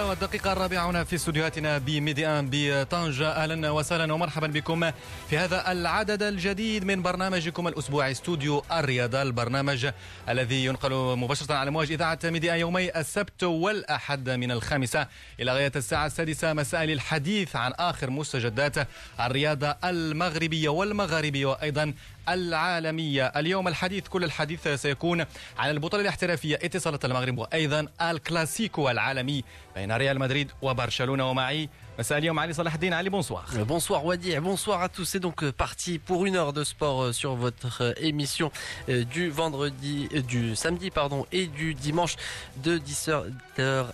والدقيقة الرابعة هنا في استوديوهاتنا بميدي ان بطنجة أهلا وسهلا ومرحبا بكم في هذا العدد الجديد من برنامجكم الأسبوعي استوديو الرياضة البرنامج الذي ينقل مباشرة على مواج إذاعة ان يومي السبت والأحد من الخامسة إلى غاية الساعة السادسة مساء للحديث عن آخر مستجدات الرياضة المغربية والمغاربية وأيضا العالمية اليوم الحديث كل الحديث سيكون عن البطولة الاحترافية اتصالات المغرب وأيضا الكلاسيكو العالمي بين ريال مدريد وبرشلونة ومعي Bonsoir euh, et bonsoir à tous. C'est donc euh, parti pour une heure de sport euh, sur votre émission du vendredi, du samedi pardon, et du dimanche de 10h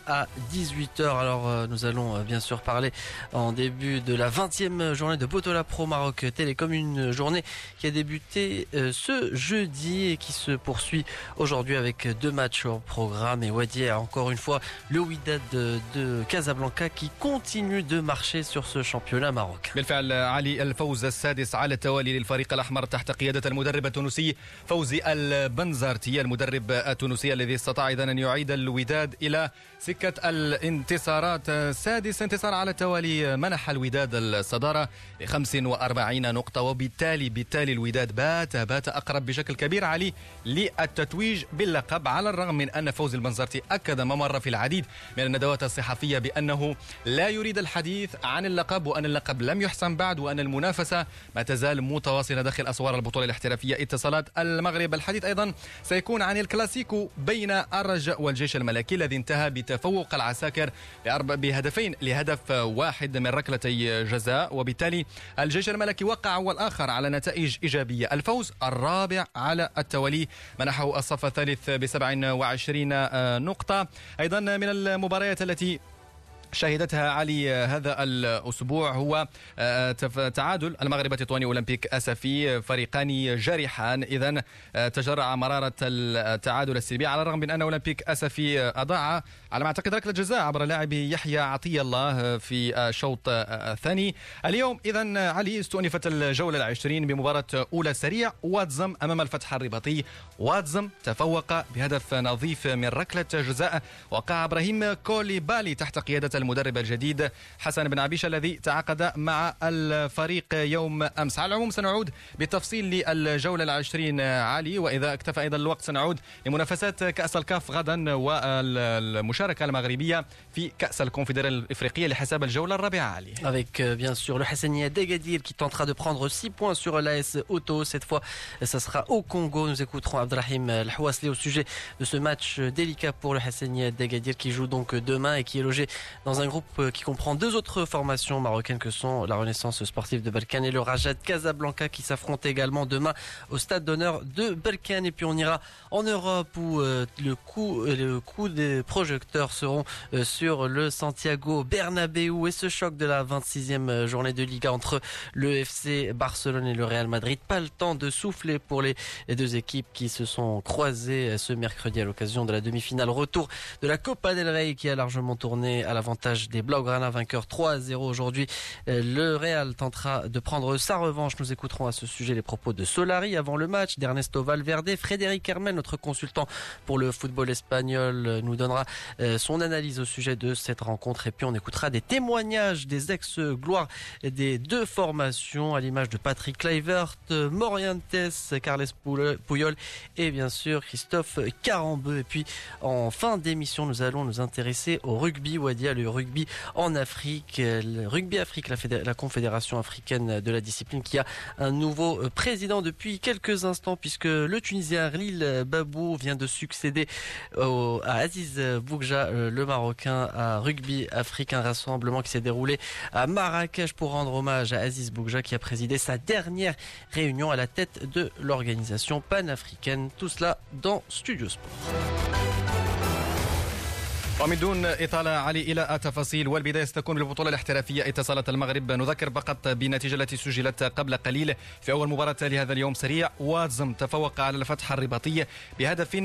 à 18h. Alors nous allons bien sûr parler en début de la 20e journée de Botola Pro Maroc Télécom, une journée qui a débuté ce jeudi et qui se poursuit aujourd'hui avec deux matchs au programme. Et a encore une fois, le Widad de Casablanca qui continue de marcher sur ce championnat marocain. بالفعل علي الفوز السادس على التوالي للفريق الأحمر تحت قيادة المدرب التونسي فوزي البنزرتي المدرب التونسي الذي استطاع إذا أن يعيد الوداد إلى سكة الانتصارات سادس انتصار على التوالي منح الوداد الصدارة ل 45 نقطة وبالتالي بالتالي الوداد بات بات أقرب بشكل كبير علي للتتويج باللقب على الرغم من أن فوز البنزرتي أكد ممر في العديد من الندوات الصحفية بأنه لا يريد الحديث الحديث عن اللقب وأن اللقب لم يحسم بعد وأن المنافسة ما تزال متواصلة داخل أسوار البطولة الاحترافية اتصالات المغرب الحديث أيضا سيكون عن الكلاسيكو بين الرجاء والجيش الملكي الذي انتهى بتفوق العساكر بهدفين لهدف واحد من ركلتي جزاء وبالتالي الجيش الملكي وقع والآخر على نتائج إيجابية الفوز الرابع على التوالي منحه الصف الثالث ب 27 نقطة أيضا من المباريات التي شهدتها علي هذا الأسبوع هو آه، تعادل المغرب التطواني أولمبيك أسفي فريقان جارحان إذا آه، تجرع مرارة التعادل السلبي على الرغم من أن أولمبيك أسفي آه، أضاع على ما اعتقد ركله جزاء عبر لاعبه يحيى عطيه الله في الشوط الثاني اليوم اذا علي استؤنفت الجوله العشرين بمباراه اولى سريع واتزم امام الفتح الرباطي واتزم تفوق بهدف نظيف من ركله جزاء وقع ابراهيم كوليبالي تحت قياده المدرب الجديد حسن بن عبيشه الذي تعاقد مع الفريق يوم امس على العموم سنعود بالتفصيل للجوله العشرين علي واذا اكتفى ايضا الوقت سنعود لمنافسات كاس الكاف غدا والمش Avec euh, bien sûr le Hassania Degadir qui tentera de prendre 6 points sur l'AS Auto. Cette fois, ça sera au Congo. Nous écouterons Abdrahim al au sujet de ce match délicat pour le Hassania Degadir qui joue donc demain et qui est logé dans un groupe euh, qui comprend deux autres formations marocaines que sont la Renaissance sportive de Balkan et le Rajat Casablanca qui s'affronte également demain au stade d'honneur de Balkan. Et puis on ira en Europe où euh, le coup, le coup des projecteurs seront euh, sur le Santiago Bernabéu et ce choc de la 26e euh, journée de Liga entre le FC Barcelone et le Real Madrid. Pas le temps de souffler pour les deux équipes qui se sont croisées euh, ce mercredi à l'occasion de la demi-finale retour de la Copa del Rey qui a largement tourné à l'avantage des Blaugrana Vainqueur 3 0 aujourd'hui. Le Real tentera de prendre sa revanche. Nous écouterons à ce sujet les propos de Solari avant le match, d'Ernesto Valverde, Frédéric Hermel, notre consultant pour le football espagnol, nous donnera euh, son analyse au sujet de cette rencontre. Et puis on écoutera des témoignages des ex-gloires des deux formations à l'image de Patrick Kleivert, Morientes, Carles Pouyol et bien sûr Christophe Carambeu. Et puis en fin d'émission, nous allons nous intéresser au rugby ou à dire le rugby en Afrique, le rugby Afrique, la, Confédération africaine de la discipline qui a un nouveau euh, président depuis quelques instants puisque le Tunisien Lille Babou vient de succéder à Aziz Boukja euh, le Marocain, à Rugby Africain rassemblement qui s'est déroulé à Marrakech pour rendre hommage à Aziz Boukja qui a présidé sa dernière réunion à la tête de l'organisation panafricaine. Tout cela dans Studio Sport. ومن دون إطالة علي إلى التفاصيل والبداية ستكون بالبطولة الاحترافية اتصالات المغرب نذكر فقط بالنتيجة التي سجلت قبل قليل في أول مباراة لهذا اليوم سريع واتزم تفوق على الفتح الرباطية بهدف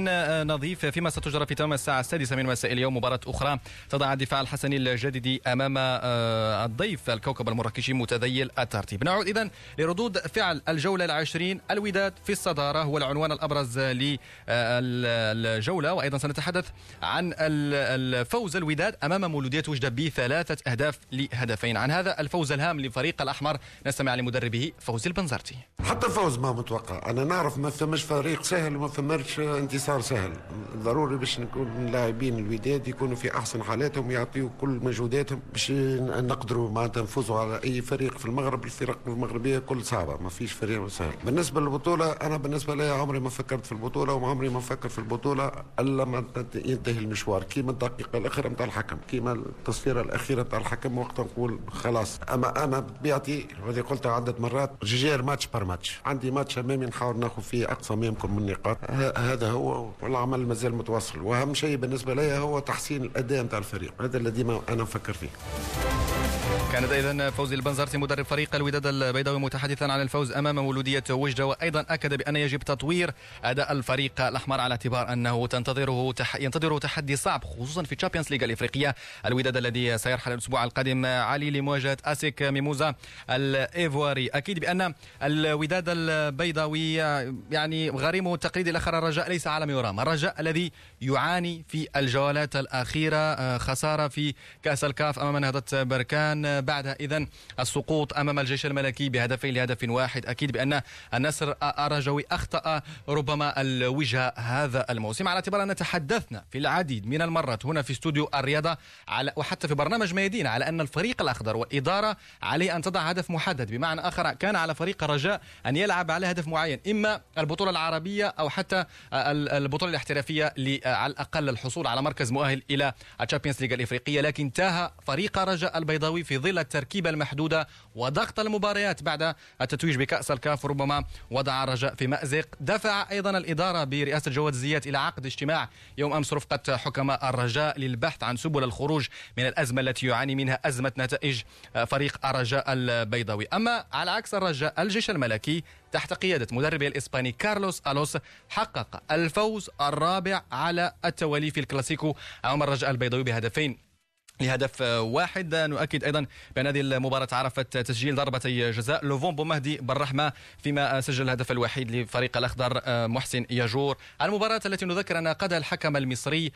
نظيف فيما ستجرى في تمام الساعة السادسة من مساء اليوم مباراة أخرى تضع الدفاع الحسني الجديد أمام آه، الضيف الكوكب المراكشي متذيل الترتيب نعود إذا لردود فعل الجولة العشرين الوداد في الصدارة هو العنوان الأبرز للجولة آه، وأيضا سنتحدث عن الفوز الوداد امام مولوديه وجده بثلاثه اهداف لهدفين عن هذا الفوز الهام للفريق الاحمر نستمع لمدربه فوزي البنزرتي حتى الفوز ما متوقع انا نعرف ما فماش فريق سهل وما فماش انتصار سهل ضروري باش نكون اللاعبين الوداد يكونوا في احسن حالاتهم يعطيوا كل مجهوداتهم باش نقدروا معناتها نفوزوا على اي فريق في المغرب الفرق المغربيه كل صعبه ما فيش فريق سهل بالنسبه للبطوله انا بالنسبه لي عمري ما فكرت في البطوله وعمري ما فكر في البطوله الا ما ينتهي المشوار كي منطقة الدقيقه الاخيره نتاع الحكم كيما التصفيره الاخيره نتاع الحكم وقتها نقول خلاص اما انا بطبيعتي هذه قلتها عده مرات جير ماتش بار ماتش عندي ماتش امامي نحاول ناخذ فيه اقصى ما يمكن من النقاط هذا هو والعمل مازال متواصل واهم شيء بالنسبه لي هو تحسين الاداء نتاع الفريق هذا اللي ديما انا نفكر فيه كانت اذا فوزي البنزرتي مدرب فريق الوداد البيضاوي متحدثا عن الفوز امام مولوديه وجده وايضا اكد بان يجب تطوير اداء الفريق الاحمر على اعتبار انه تنتظره تح... ينتظره تحدي صعب خصوصا في تشامبيونز ليغا الافريقيه الوداد الذي سيرحل الاسبوع القادم علي لمواجهه اسيك ميموزا الايفواري اكيد بان الوداد البيضاوي يعني غريمه التقليدي الاخر الرجاء ليس على ميورام يرام الرجاء الذي يعاني في الجولات الاخيره آه، خساره في كاس الكاف امام نهضه بركان بعدها إذا السقوط أمام الجيش الملكي بهدفين لهدف واحد أكيد بأن النصر أرجوي أخطأ ربما الوجهة هذا الموسم على اعتبار أن تحدثنا في العديد من المرات هنا في استوديو الرياضة على وحتى في برنامج ميادين على أن الفريق الأخضر والإدارة عليه أن تضع هدف محدد بمعنى آخر كان على فريق الرجاء أن يلعب على هدف معين إما البطولة العربية أو حتى البطولة الاحترافية على الأقل الحصول على مركز مؤهل إلى الشامبيونز ليغ الإفريقية لكن تاه فريق رجاء البيضاوي في ظل التركيبة المحدودة وضغط المباريات بعد التتويج بكأس الكاف ربما وضع الرجاء في مأزق دفع أيضا الإدارة برئاسة جواد زيات إلى عقد اجتماع يوم أمس رفقة حكماء الرجاء للبحث عن سبل الخروج من الأزمة التي يعاني منها أزمة نتائج فريق الرجاء البيضاوي أما على عكس الرجاء الجيش الملكي تحت قيادة مدربه الإسباني كارلوس ألوس حقق الفوز الرابع على التوالي في الكلاسيكو أمام الرجاء البيضاوي بهدفين لهدف واحد نؤكد ايضا بان هذه المباراه عرفت تسجيل ضربتي جزاء لوفون بومهدي بالرحمه فيما سجل الهدف الوحيد لفريق الاخضر محسن ياجور المباراه التي نذكر ان قادها الحكم المصري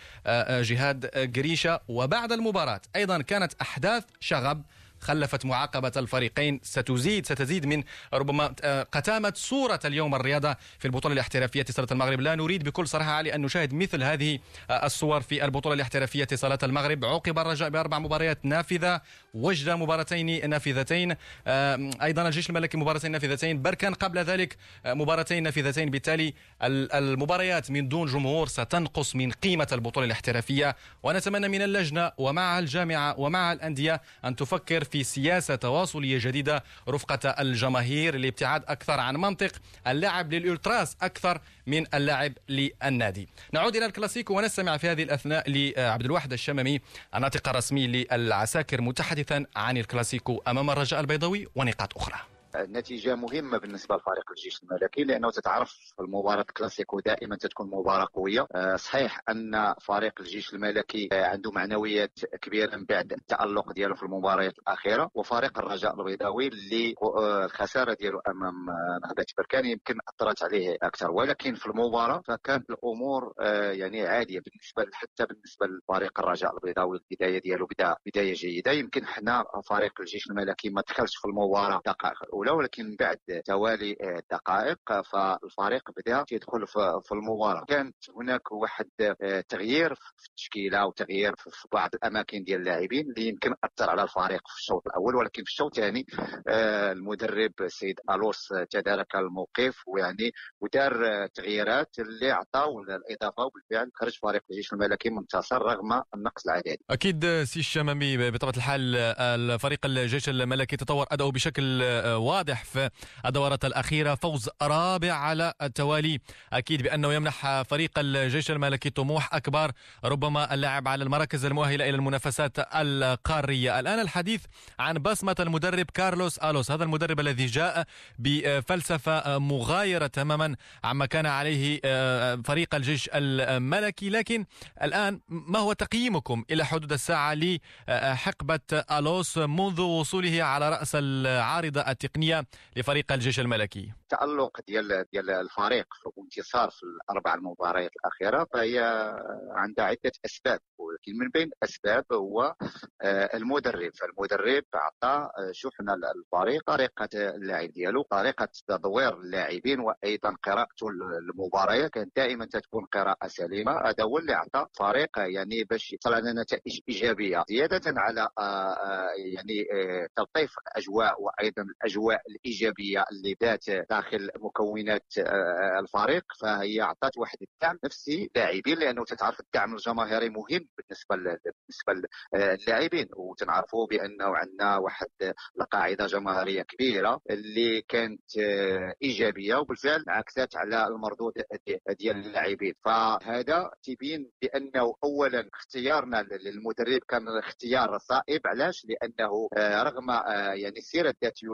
جهاد جريشه وبعد المباراه ايضا كانت احداث شغب خلفت معاقبة الفريقين ستزيد ستزيد من ربما آه، قتامة صورة اليوم الرياضة في البطولة الاحترافية اتصالات المغرب لا نريد بكل صراحة علي أن نشاهد مثل هذه آه، الصور في البطولة الاحترافية اتصالات المغرب عوقب الرجاء بأربع مباريات نافذة وجدة مباراتين نافذتين أيضا الجيش الملكي مباراتين نافذتين بركان قبل ذلك آه، مباراتين نافذتين بالتالي المباريات من دون جمهور ستنقص من قيمة البطولة الاحترافية ونتمنى من اللجنة ومع الجامعة ومع الأندية أن تفكر في سياسة تواصلية جديدة رفقة الجماهير لابتعاد أكثر عن منطق اللعب للالتراس أكثر من اللعب للنادي نعود إلى الكلاسيكو ونستمع في هذه الأثناء لعبد الواحد الشممي الناطق الرسمي للعساكر متحدثا عن الكلاسيكو أمام الرجاء البيضاوي ونقاط أخرى نتيجه مهمه بالنسبه لفريق الجيش الملكي لانه تتعرف المباراه الكلاسيكو دائما تكون مباراه قويه آه، صحيح ان فريق الجيش الملكي آه، عنده معنويات كبيره من بعد التالق ديالو في المباريات الاخيره وفريق الرجاء البيضاوي اللي آه، الخساره ديالو امام نهضه بركان يمكن اثرت عليه اكثر ولكن في المباراه فكانت الامور يعني عاديه بالنسبه حتى بالنسبه لفريق الرجاء البيضاوي البدايه ديالو بدا بدايه جيده يمكن حنا فريق الجيش الملكي ما دخلش في المباراه الدقائق الاولى الاولى ولكن بعد توالي آه، دقائق فالفريق بدا يدخل في المباراه كانت هناك واحد آه، تغيير في التشكيله وتغيير في بعض الاماكن ديال اللاعبين اللي يمكن اثر على الفريق في الشوط الاول ولكن في الشوط الثاني آه، المدرب السيد الوس تدارك الموقف ويعني ودار تغييرات اللي عطاو الاضافه وبالفعل خرج فريق الجيش الملكي منتصر رغم النقص العددي. اكيد سي الشمامي بطبيعه الحال الفريق الجيش الملكي تطور اداؤه بشكل واضح في الدورة الأخيرة فوز رابع على التوالي أكيد بأنه يمنح فريق الجيش الملكي طموح أكبر ربما اللعب على المراكز المؤهلة إلى المنافسات القارية الآن الحديث عن بصمة المدرب كارلوس ألوس هذا المدرب الذي جاء بفلسفة مغايرة تماما عما كان عليه آه، فريق الجيش الملكي لكن الآن ما هو تقييمكم إلى حدود الساعة لحقبة ألوس منذ وصوله على رأس العارضة التقنية التقنيه لفريق الجيش الملكي التالق ديال ديال الفريق وانتصار في الاربع المباريات الاخيره فهي عندها عده اسباب ولكن من بين الاسباب هو آه، المدرب فالمدرب عطى آه، شحنه للفريق طريقه اللاعب ديالو طريقه تدوير اللاعبين وايضا قراءته المباراه كانت دائما تكون قراءه سليمه هذا هو اللي عطى فريق يعني باش يطلع لنا نتائج ايجابيه زياده على آه، يعني تلطيف الاجواء وايضا الاجواء الايجابيه اللي ذات داخل مكونات آه، آه، الفريق فهي اعطت واحد الدعم نفسي لاعبين لانه تتعرف الدعم الجماهيري مهم بالنسبه بالنسبه آه، للاعبين وتنعرفوا بانه عندنا واحد القاعده جماهيريه كبيره اللي كانت ايجابيه وبالفعل عكست على المردود ديال اللاعبين فهذا تبين بانه اولا اختيارنا للمدرب كان اختيار صائب علاش لانه رغم يعني السيره الذاتيه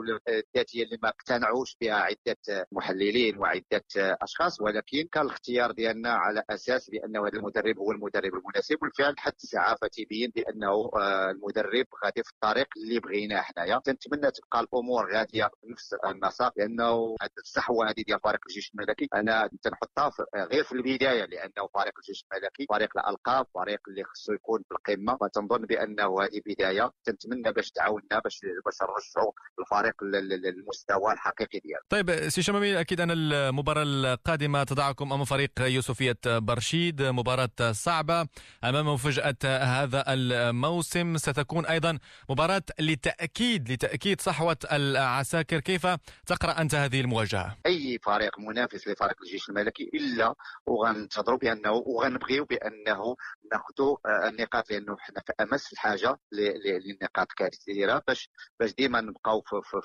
الذاتيه اللي ما اقتنعوش بها عده محللين وعده اشخاص ولكن كان الاختيار ديالنا على اساس بانه هذا المدرب هو المدرب المناسب والفعل حتى الساعه فتبين بانه آه، المدرب غادي في الطريق اللي بغيناه حنايا تنتمنى تبقى الامور غاديه بنفس النسق لانه هذه الصحوه هذه ديال فريق الجيش الملكي انا تنحطها آه، غير في البدايه لانه فريق الجيش الملكي فريق الالقاب فريق اللي خصو يكون في القمه فتنظن بانه هذه بدايه تنتمنى باش تعاوننا باش باش نرجعوا الفريق للمستوى الحقيقي ديالو طيب سي شمامي اكيد ان المباراه القادمه تضعكم امام فريق يوسفيه برشيد مباراه صعبه امام مفاجاه هذا الموسم ستكون ايضا مباراه لتاكيد لتاكيد صحوه العساكر كيف تقرا انت هذه المواجهه اي فريق منافس لفريق الجيش الملكي الا وغننتظروا بانه وغنبغيو بانه ناخذوا آه، النقاط لانه حنا في امس الحاجه للنقاط كثيره باش باش ديما نبقاو في,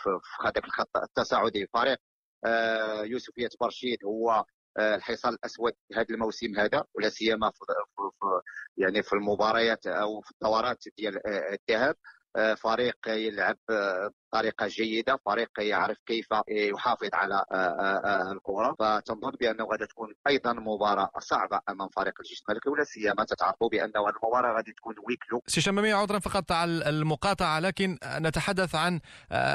هذاك الخط التصاعدي فريق آه، يوسفيه برشيد هو آه، الحصان الاسود هذا الموسم هذا ولا سيما في, في يعني في المباريات او في الدورات ديال الذهاب فريق يلعب طريقه جيده فريق يعرف كيف آه، يحافظ على آه، آه، الكره فتنظن بانه غادي تكون ايضا مباراه صعبه امام فريق الجيش الملكي ولا سيما تتعرفوا بانه المباراه غادي تكون ويكلو سي شمامي عذرا فقط على المقاطعه لكن نتحدث عن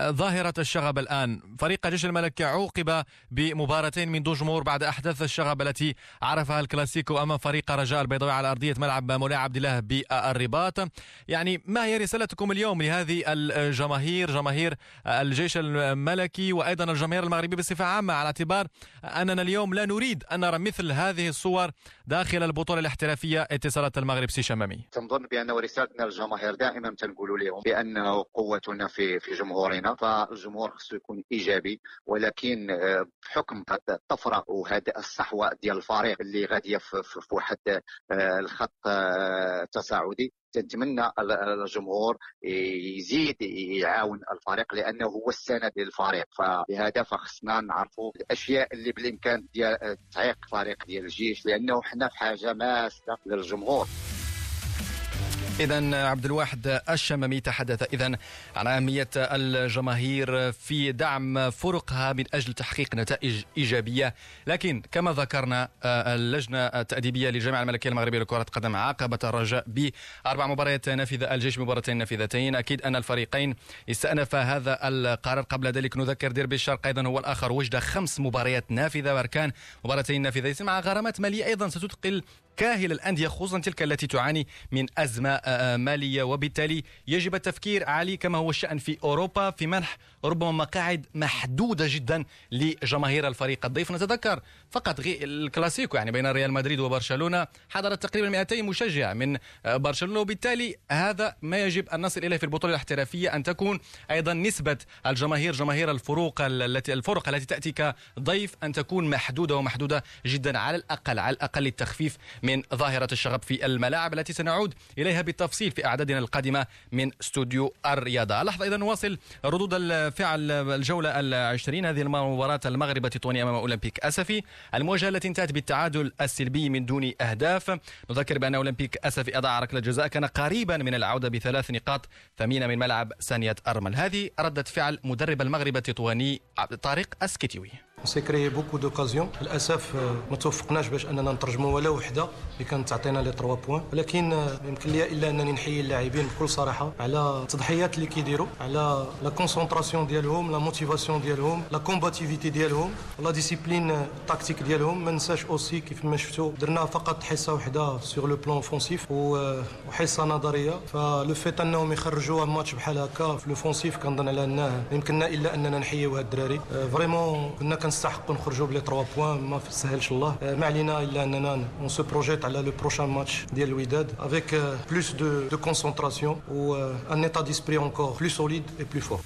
ظاهره الشغب الان فريق الجيش الملكي عوقب بمباراتين من دون جمهور بعد احداث الشغب التي عرفها الكلاسيكو امام فريق رجاء البيضاوي على ارضيه ملعب مولاي عبد الله بالرباط يعني ما هي رسالتكم اليوم لهذه الجماهير جماهير جماهير آه، الجيش الملكي وايضا الجماهير المغربيه بصفه عامه على اعتبار اننا اليوم لا نريد ان نرى مثل هذه الصور داخل البطوله الاحترافيه اتصالات المغرب سي شمامي. تنظن بان رسالتنا للجماهير دائما تنقول لهم بانه قوتنا في في جمهورنا فالجمهور خصو يكون ايجابي ولكن آه، بحكم الطفره وهذا الصحوه ديال الفريق اللي غاديه في واحد الخط آه، التصاعدي تتمنى الجمهور يزيد يعاون الفريق لانه هو السند للفريق فبهذا فخصنا نعرفوا الاشياء اللي بالامكان ديال تعيق فريق ديال الجيش لانه حنا في حاجه ماسه للجمهور إذا عبد الواحد الشمامي تحدث إذا عن أهمية الجماهير في دعم فرقها من أجل تحقيق نتائج إيجابية، لكن كما ذكرنا آه، اللجنة التأديبية للجامعة الملكية المغربية لكرة القدم عاقبت الرجاء بأربع مباريات نافذة الجيش مباراتين نافذتين، أكيد أن الفريقين استأنف هذا القرار، قبل ذلك نذكر ديربي الشرق أيضا هو الآخر وجد خمس مباريات نافذة وأركان مباراتين نافذتين مع غرامات مالية أيضا ستثقل كاهل الأندية خصوصا تلك التي تعاني من أزمة آه، آه، مالية وبالتالي يجب التفكير علي كما هو الشأن في أوروبا في منح ربما مقاعد محدودة جدا لجماهير الفريق الضيف نتذكر فقط الكلاسيكو يعني بين ريال مدريد وبرشلونة حضرت تقريبا 200 مشجع من آه، برشلونة وبالتالي هذا ما يجب أن نصل إليه في البطولة الاحترافية أن تكون أيضا نسبة الجماهير جماهير الفروق التي الفرق التي تأتي كضيف أن تكون محدودة ومحدودة جدا على الأقل على الأقل للتخفيف من ظاهرة الشغب في الملاعب التي سنعود إليها بالتفصيل في أعدادنا القادمة من استوديو الرياضة لحظة إذا نواصل ردود الفعل الجولة العشرين هذه المباراة المغرب تطوني أمام أولمبيك أسفي المواجهة التي انتهت بالتعادل السلبي من دون أهداف نذكر بأن أولمبيك أسفي أضاع ركلة جزاء كان قريبا من العودة بثلاث نقاط ثمينة من ملعب ثانية أرمل هذه ردة فعل مدرب المغرب التطواني طارق أسكتيوي سي كريي بوكو دوكازيون للاسف ما توفقناش باش اننا نترجموا ولا وحده اللي كانت تعطينا لي 3 بوان ولكن آه، يمكن لي الا انني نحيي اللاعبين بكل صراحه على التضحيات اللي كيديروا على لا كونسونطراسيون ديالهم لا موتيفاسيون ديالهم لا كومباتيفيتي ديالهم لا ديسيبلين التكتيك ديالهم ما ننساش اوسي كيف ما شفتوا درنا فقط حصه وحده سور لو بلان اوفونسيف وحصه نظريه فلو فيت انهم يخرجوا ماتش بحال هكا في لوفونسيف كنظن على انه يمكننا الا اننا نحييو هاد الدراري فريمون آه، كنا نستحقوا نخرجوا بلي 3 بوان ما سهلش الله آه، ما علينا الا اننا اون سو بروجيت على لو بروشان ماتش ديال الوداد افيك بلوس دو دو كونسونطراسيون و ان ايتا ديسبري انكور بلو سوليد اي بلو فور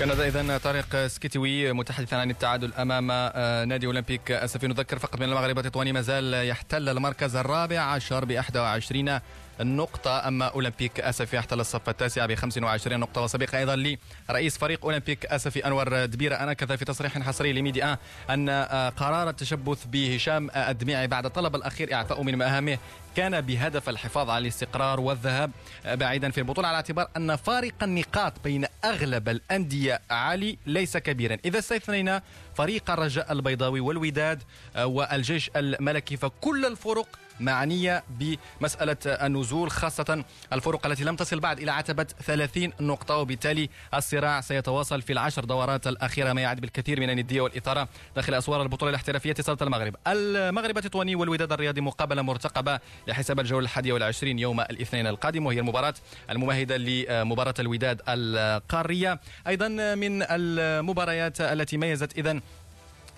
كان اذا طارق سكيتوي متحدثا عن التعادل امام آه، نادي اولمبيك اسفي آه، نذكر فقط من المغرب التطواني ما زال يحتل المركز الرابع عشر ب 21 النقطة أما أولمبيك أسفي احتل الصف التاسع ب 25 نقطة وسبق أيضا لرئيس فريق أولمبيك أسفي أنور دبيرة كذا في تصريح حصري لميديا أن آه، قرار التشبث بهشام الدميعي بعد طلب الأخير إعفاء من مهامه كان بهدف الحفاظ على الاستقرار والذهاب آه، بعيدا في البطولة على اعتبار أن فارق النقاط بين أغلب الأندية عالي ليس كبيرا إذا استثنينا فريق الرجاء البيضاوي والوداد آه، والجيش الملكي فكل الفرق معنية بمسألة النزول خاصة الفرق التي لم تصل بعد إلى عتبة 30 نقطة وبالتالي الصراع سيتواصل في العشر دورات الأخيرة ما يعد بالكثير من الندية والإثارة داخل أسوار البطولة الاحترافية اتصالة المغرب المغرب التطواني والوداد الرياضي مقابلة مرتقبة لحساب الجولة الحادية والعشرين يوم الاثنين القادم وهي المباراة الممهدة لمباراة الوداد القارية أيضا من المباريات التي ميزت إذن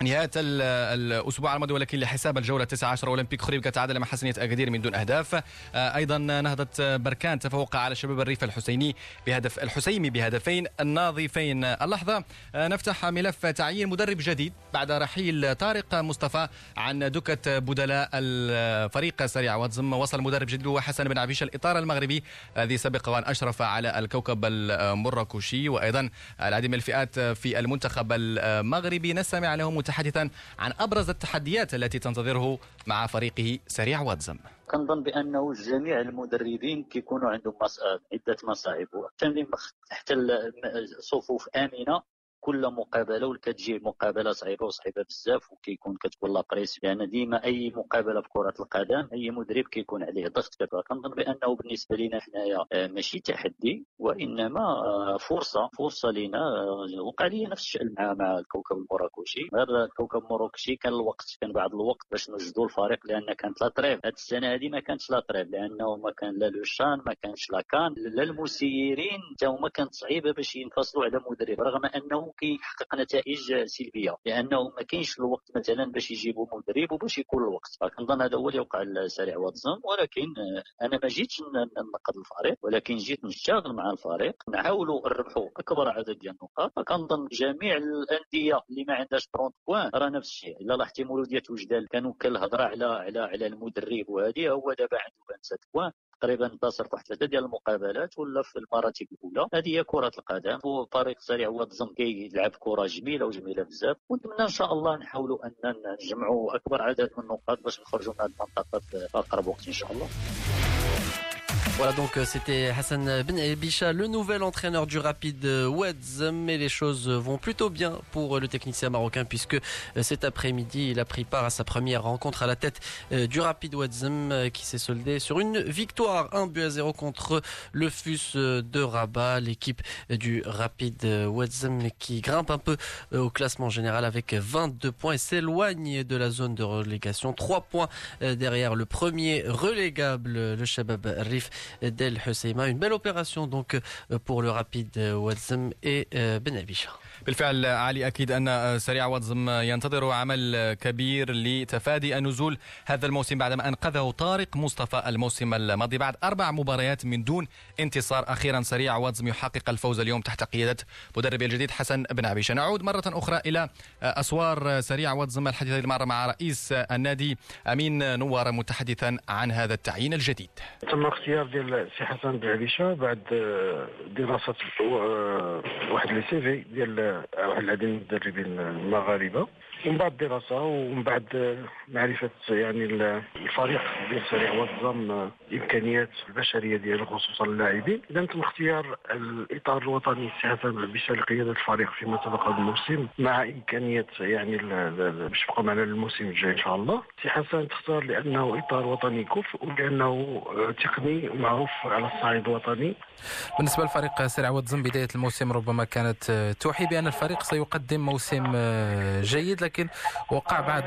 نهاية الأسبوع الماضي ولكن لحساب الجولة 19 أولمبيك خريبكا تعادل مع حسنية أكادير من دون أهداف آه، أيضا نهضة بركان تفوق على شباب الريف الحسيني بهدف الحسيمي بهدفين النظيفين اللحظة آه، نفتح ملف تعيين مدرب جديد بعد رحيل طارق مصطفى عن دكة بدلاء الفريق سريع واتزم وصل مدرب جديد هو حسن بن عبيش الإطار المغربي الذي سبق وأن أشرف على الكوكب المراكشي وأيضا العديد من الفئات في المنتخب المغربي نستمع لهم متحدثا عن أبرز التحديات التي تنتظره مع فريقه سريع واتزم كنظن بانه جميع المدربين كيكونوا عندهم عده مصاعب حتى صفوف امنه كل مقابله وكتجي مقابله صعيبه وصعيبه بزاف وكيكون كتكون لابريس لان ديما اي مقابله في كره القدم اي مدرب كيكون عليه ضغط كبير كنظن بانه بالنسبه لنا حنايا آه، ماشي تحدي وانما آه، فرصه فرصه لنا آه، وقع لي نفس الشيء مع مع الكوكب المراكشي غير الكوكب المراكشي كان الوقت كان بعض الوقت باش نوجدوا الفريق لان كانت لا تريف هذه السنه هذه ما كانتش لا تريف لانه ما كان لا لوشان ما كانش لا كان لا المسيرين حتى هما كانت صعيبه باش ينفصلوا على مدرب رغم انه ممكن يحقق نتائج سلبيه لانه ما كاينش الوقت مثلا باش يجيبوا مدرب وباش يكون الوقت فكنظن هذا هو اللي وقع لسريع واتسون ولكن انا ما جيتش ننقد الفريق ولكن جيت نشتغل مع الفريق نحاولوا نربحوا اكبر عدد ديال النقاط فكنظن جميع الانديه اللي ما عندهاش 30 بوان راه نفس الشيء الا لاحظتي مولوديه وجدان كانوا كالهضره على على على المدرب وهذه هو دابا عنده 5 بوان تقريبا باسر واحد العدد ديال المقابلات ولا في المراتب الاولى هذه هي كره القدم وفريق سريع هو الزنقي يلعب كره جميله وجميله بزاف ونتمنى ان شاء الله نحاولوا ان نجمعوا اكبر عدد من النقاط باش نخرجوا من هذه المنطقه في اقرب وقت ان شاء الله Voilà donc euh, c'était Hassan Ben ebisha le nouvel entraîneur du Rapid euh, Weds. Mais les choses vont plutôt bien pour euh, le technicien marocain puisque cet après-midi il a pris part à sa première rencontre à la tête du Rapid Weds qui s'est soldé sur une victoire 1 but à 0 contre le FUS de Rabat, l'équipe du Rapid Weds qui grimpe un peu au classement général avec 22 points et s'éloigne de la zone de relégation. 3 points derrière le premier relégable, le Shabab Rif d'El Husseima. Une belle opération donc euh, pour le rapide euh, Wadzem et euh, Ben Abisha. بالفعل علي أكيد أن آه، سريع واتزم ينتظر عمل كبير لتفادي النزول هذا الموسم بعدما أنقذه طارق مصطفى الموسم الماضي بعد أربع مباريات من دون انتصار أخيرا سريع واتزم يحقق الفوز اليوم تحت قيادة مدربه الجديد حسن بن عبيشة نعود مرة أخرى إلى آه، أسوار آه، سريع واتزم الحديث هذه المرة مع رئيس النادي أمين نوار متحدثا عن هذا التعيين الجديد تم اختيار ديال السي حسن بعريشه بعد آه، دراسه آه، واحد لي سي في ديال آه، واحد العديد من المدربين المغاربه من بعد دراسة ومن بعد معرفة يعني الفريق سريع وظم إمكانيات البشرية ديالو خصوصا اللاعبين إذا تم اختيار الإطار الوطني استهتم بشكل قيادة الفريق فيما تبقى الموسم مع إمكانية يعني باش بقى معنا الموسم الجاي إن شاء الله سي حسن تختار لأنه إطار وطني كفء ولأنه تقني ومعروف على الصعيد الوطني بالنسبة لفريق سريع وظم بداية الموسم ربما كانت توحي بأن الفريق سيقدم موسم آه، جيد ولكن وقع بعض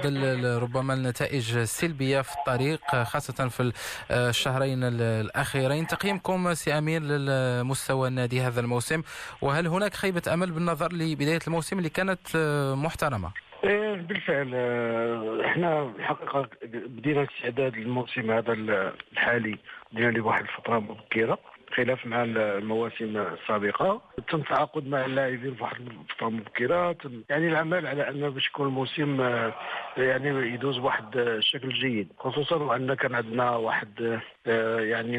ربما النتائج سلبية في الطريق خاصة في آه، الشهرين الأخيرين تقييمكم سي أمير لمستوى النادي هذا الموسم وهل هناك خيبة أمل بالنظر لبداية الموسم اللي كانت آه، محترمة؟ إيه، بالفعل آه، احنا الحقيقه بدينا استعداد للموسم هذا الحالي بدينا لواحد الفتره مبكره خلاف مع المواسم السابقه تم التعاقد مع اللاعبين في واحد الفتره مبكره يعني العمل على انه باش يكون الموسم آه، يعني يدوز بواحد الشكل آه، جيد خصوصا وان كان عندنا واحد آه، يعني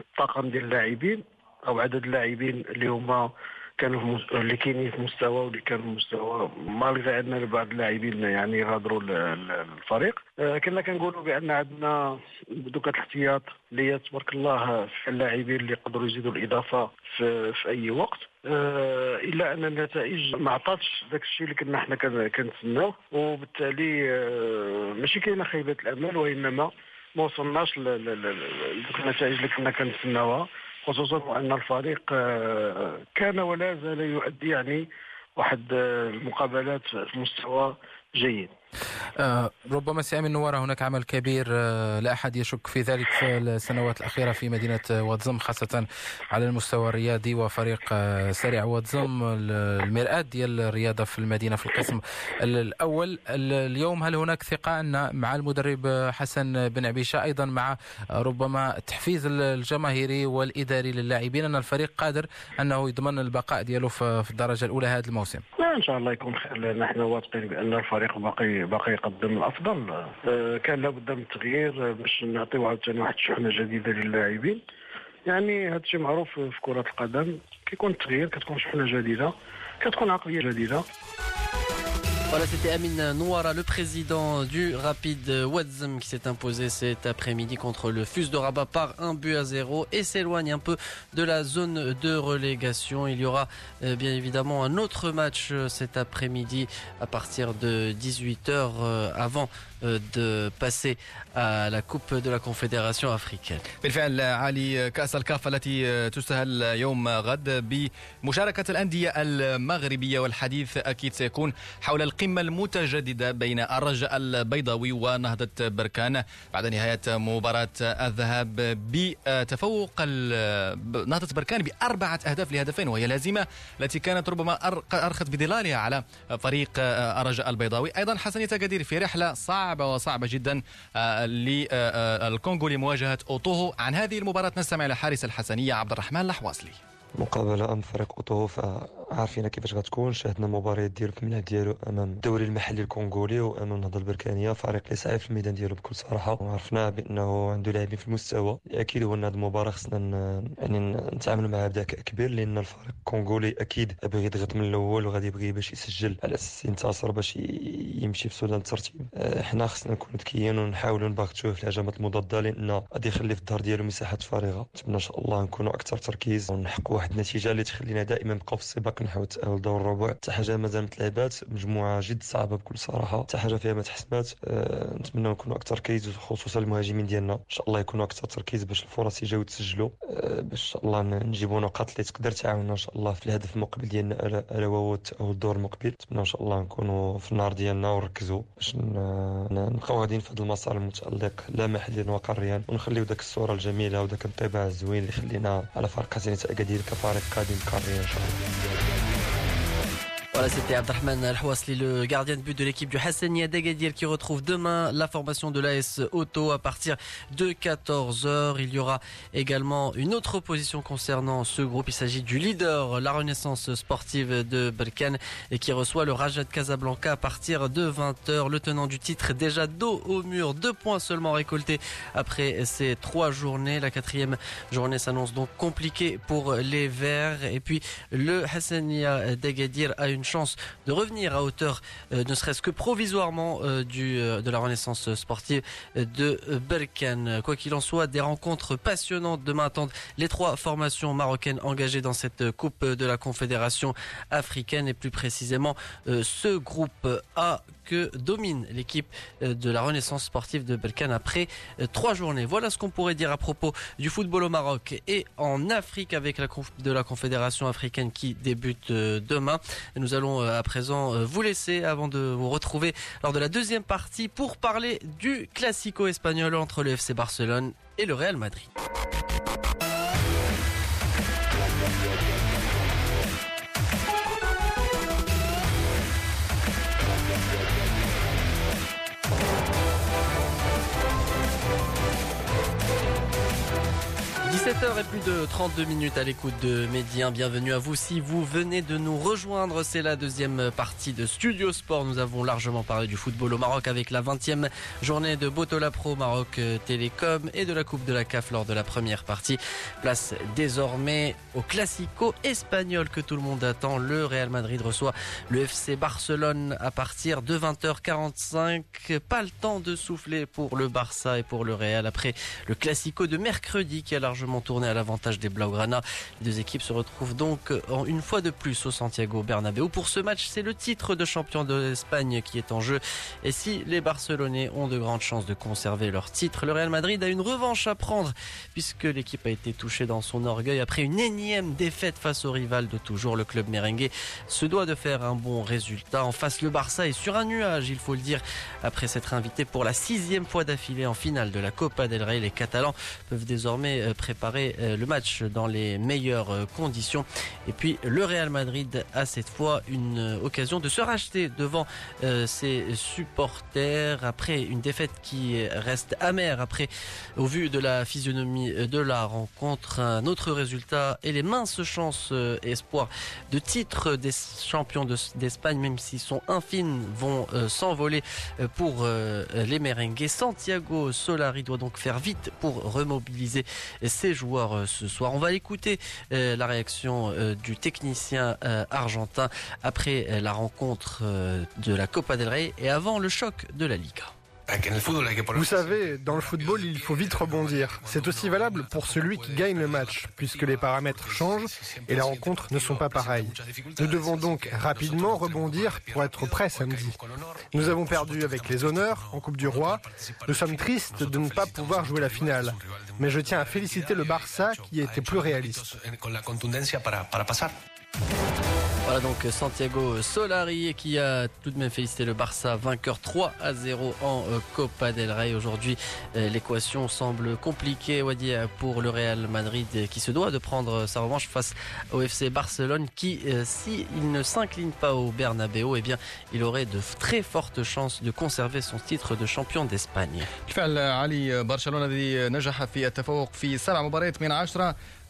الطاقم ديال اللاعبين او عدد اللاعبين اللي هما كانوا اللي كاينين في مستوى واللي كانوا في مستوى مالغي عندنا بعض اللاعبين يعني غادروا الفريق آه، كنا كنقولوا بان عندنا دوكا الاحتياط اللي هي تبارك الله في اللاعبين اللي يقدروا يزيدوا الاضافه في, في اي وقت آه، الا ان النتائج ما عطاتش داك الشيء اللي كنا حنا كنتسناوه وبالتالي آه، ماشي كاينه خيبه الامل وانما ما وصلناش للنتائج اللي كنا كنتسناوها خصوصا وان الفريق آه، كان ولا زال يؤدي يعني واحد المقابلات آه، في مستوى جيد آه، ربما سامي النوارة هناك عمل كبير آه، لا أحد يشك في ذلك في السنوات الأخيرة في مدينة واتزم خاصة على المستوى الرياضي وفريق آه، سريع واتزم المرآة ديال الرياضة في المدينة في القسم الأول اليوم هل هناك ثقة أن مع المدرب حسن بن عبيشة أيضا مع ربما التحفيز الجماهيري والإداري للاعبين أن الفريق قادر أنه يضمن البقاء دياله في الدرجة الأولى هذا الموسم؟ ان شاء الله يكون خير لان احنا واثقين بان الفريق باقي باقي يقدم الافضل آه، كان لابد من التغيير آه، باش نعطيو عاوتاني واحد الشحنه جديده للاعبين يعني هذا الشيء معروف في كره القدم كيكون التغيير كتكون شحنه جديده كتكون عقليه جديده Voilà, c'était Amine Noira, le président du Rapid Wadzem, qui s'est imposé cet après-midi contre le FUS de Rabat par un but à zéro et s'éloigne un peu de la zone de relégation. Il y aura euh, bien évidemment un autre match euh, cet après-midi à partir de 18h euh, avant de passer à la Coupe de la Confédération africaine. بالفعل علي كأس الكاف التي تستهل يوم غد بمشاركة الأندية المغربية والحديث أكيد سيكون حول القمة المتجددة بين الرجاء البيضاوي ونهضة بركان بعد نهاية مباراة الذهاب بتفوق نهضة بركان بأربعة أهداف لهدفين وهي لازمة التي كانت ربما أرخت بظلالها على فريق الرجاء البيضاوي أيضا حسنية قدير في رحلة صعبة صعبة وصعبة جدا آه، للكونغو آه، آه، لمواجهة أوتوهو عن هذه المباراة نستمع إلى حارس الحسنية عبد الرحمن الحواصلي مقابلة فريق أوتوهو عارفين كيفاش غتكون شاهدنا مباريات ديالو في الملعب ديالو امام الدوري المحلي الكونغولي وامام النهضه البركانيه فريق اللي صعيب في الميدان ديالو بكل صراحه وعرفنا بانه عنده لاعبين في المستوى اكيد هو ان هذه المباراه خصنا يعني نتعاملوا معها بذكاء كبير لان الفريق الكونغولي اكيد بغي يضغط من الاول وغادي يبغي باش يسجل على اساس ينتصر باش يمشي في سودان الترتيب آه، حنا خصنا نكونوا ذكيين ونحاولوا نباغتوه في الهجمات المضاده لان غادي يخلي في الدار ديالو مساحات فارغه نتمنى ان شاء الله نكونوا اكثر تركيز ونحقوا واحد النتيجه اللي تخلينا دائما نبقاو في السباق كنحاول تاهل دور الربع حتى حاجه مازال متلعبات مجموعه جد صعبه بكل صراحه حتى حاجه فيها ما تحسبات آه، نتمنى نكونوا اكثر تركيز خصوصا المهاجمين ديالنا ان شاء الله يكونوا اكثر تركيز باش الفرص يجاو تسجلوا آه، باش ان شاء الله نجيبوا نقاط اللي تقدر تعاوننا ان شاء الله في الهدف المقبل ديالنا الا وهو تاهل الدور المقبل نتمنى ان شاء الله نكونوا في النهار ديالنا ونركزوا باش نبقاو غاديين في هذا المسار المتالق لا محليا وقاريا ونخليو داك الصوره الجميله وداك الطباع الزوين اللي خلينا على فرقتنا اكادير كفريق قادم قاري ان شاء الله Voilà, c'était Abdrahman al hwasli le gardien de but de l'équipe du Hassania Degadir qui retrouve demain la formation de l'AS Auto à partir de 14h. Il y aura également une autre position concernant ce groupe. Il s'agit du leader, la Renaissance sportive de Balkan et qui reçoit le Rajat Casablanca à partir de 20h. Le tenant du titre déjà dos au mur, deux points seulement récoltés après ces trois journées. La quatrième journée s'annonce donc compliquée pour les Verts. Et puis le Hassania Degadir a une chance de revenir à hauteur, euh, ne serait-ce que provisoirement, euh, du, euh, de la renaissance sportive de Berkane. Quoi qu'il en soit, des rencontres passionnantes demain attendent les trois formations marocaines engagées dans cette Coupe de la Confédération africaine et plus précisément ce groupe A que domine l'équipe euh, de la Renaissance sportive de Belkane après euh, trois journées. Voilà ce qu'on pourrait dire à propos du football au Maroc et en Afrique avec la de la Confédération africaine qui débute euh, demain. Nous allons à présent vous laisser avant de vous retrouver lors de la deuxième partie pour parler du classico espagnol entre le FC Barcelone et le Real Madrid. 7 h et plus de 32 minutes à l'écoute de Médien. Bienvenue à vous si vous venez de nous rejoindre. C'est la deuxième partie de Studio Sport. Nous avons largement parlé du football au Maroc avec la 20e journée de Botola Pro Maroc euh, Télécom et de la Coupe de la CAF lors de la première partie. Place désormais au classico espagnol que tout le monde attend. Le Real Madrid reçoit le FC Barcelone à partir de 20h45. Pas le temps de souffler pour le Barça et pour le Real après le classico de mercredi qui a largement largement tourné à l'avantage des Blaugrana. Les deux équipes se retrouvent donc une fois de plus au Santiago Bernabéu. Pour ce match, c'est le titre de champion de l'Espagne qui est en jeu. Et si les Barcelonais ont de grandes chances de conserver leur titre, le Real Madrid a une revanche à prendre puisque l'équipe a été touchée dans son orgueil après une énième défaite face au rival de toujours, le club merengue se doit de faire un bon résultat. En face, le Barça est sur un nuage, il faut le dire, après s'être invité pour la sixième fois d'affilée en finale de la Copa del Rey. Les Catalans peuvent désormais euh, préparer euh, le match dans les meilleures euh, conditions. Et puis le Real Madrid a cette fois une euh, occasion de se racheter devant ses supporters après une défaite qui reste amère après au vu de la physionomie de la rencontre. Un autre résultat et les minces chances espoirs de titre des champions d'Espagne, même s'ils sont infimes, vont s'envoler pour les merengues. Santiago Solari doit donc faire vite pour remobiliser ses joueurs euh, ce soir. On va écouter euh, la réaction euh, du technicien argentin après la rencontre de la Copa del Rey et avant le choc de la Liga. Vous savez, dans le football, il faut vite rebondir. C'est aussi valable pour celui qui gagne le match, puisque les paramètres changent et les rencontres ne sont pas pareilles. Nous devons donc rapidement rebondir pour être prêts samedi. Nous avons perdu avec les honneurs en Coupe du Roi. Nous sommes tristes de ne pas pouvoir jouer la finale. Mais je tiens à féliciter le Barça qui était ah, plus réaliste. Hein, donc Santiago Solari qui a tout de même félicité le Barça vainqueur 3 à 0 en euh, Copa del Rey. Aujourd'hui, euh, l'équation semble compliquée euh, pour le Real Madrid qui se doit de prendre sa revanche face au FC Barcelone qui si il ne s'incline pas au Bernabeu, eh bien, il aurait de très fortes chances de conserver son titre de champion d'Espagne.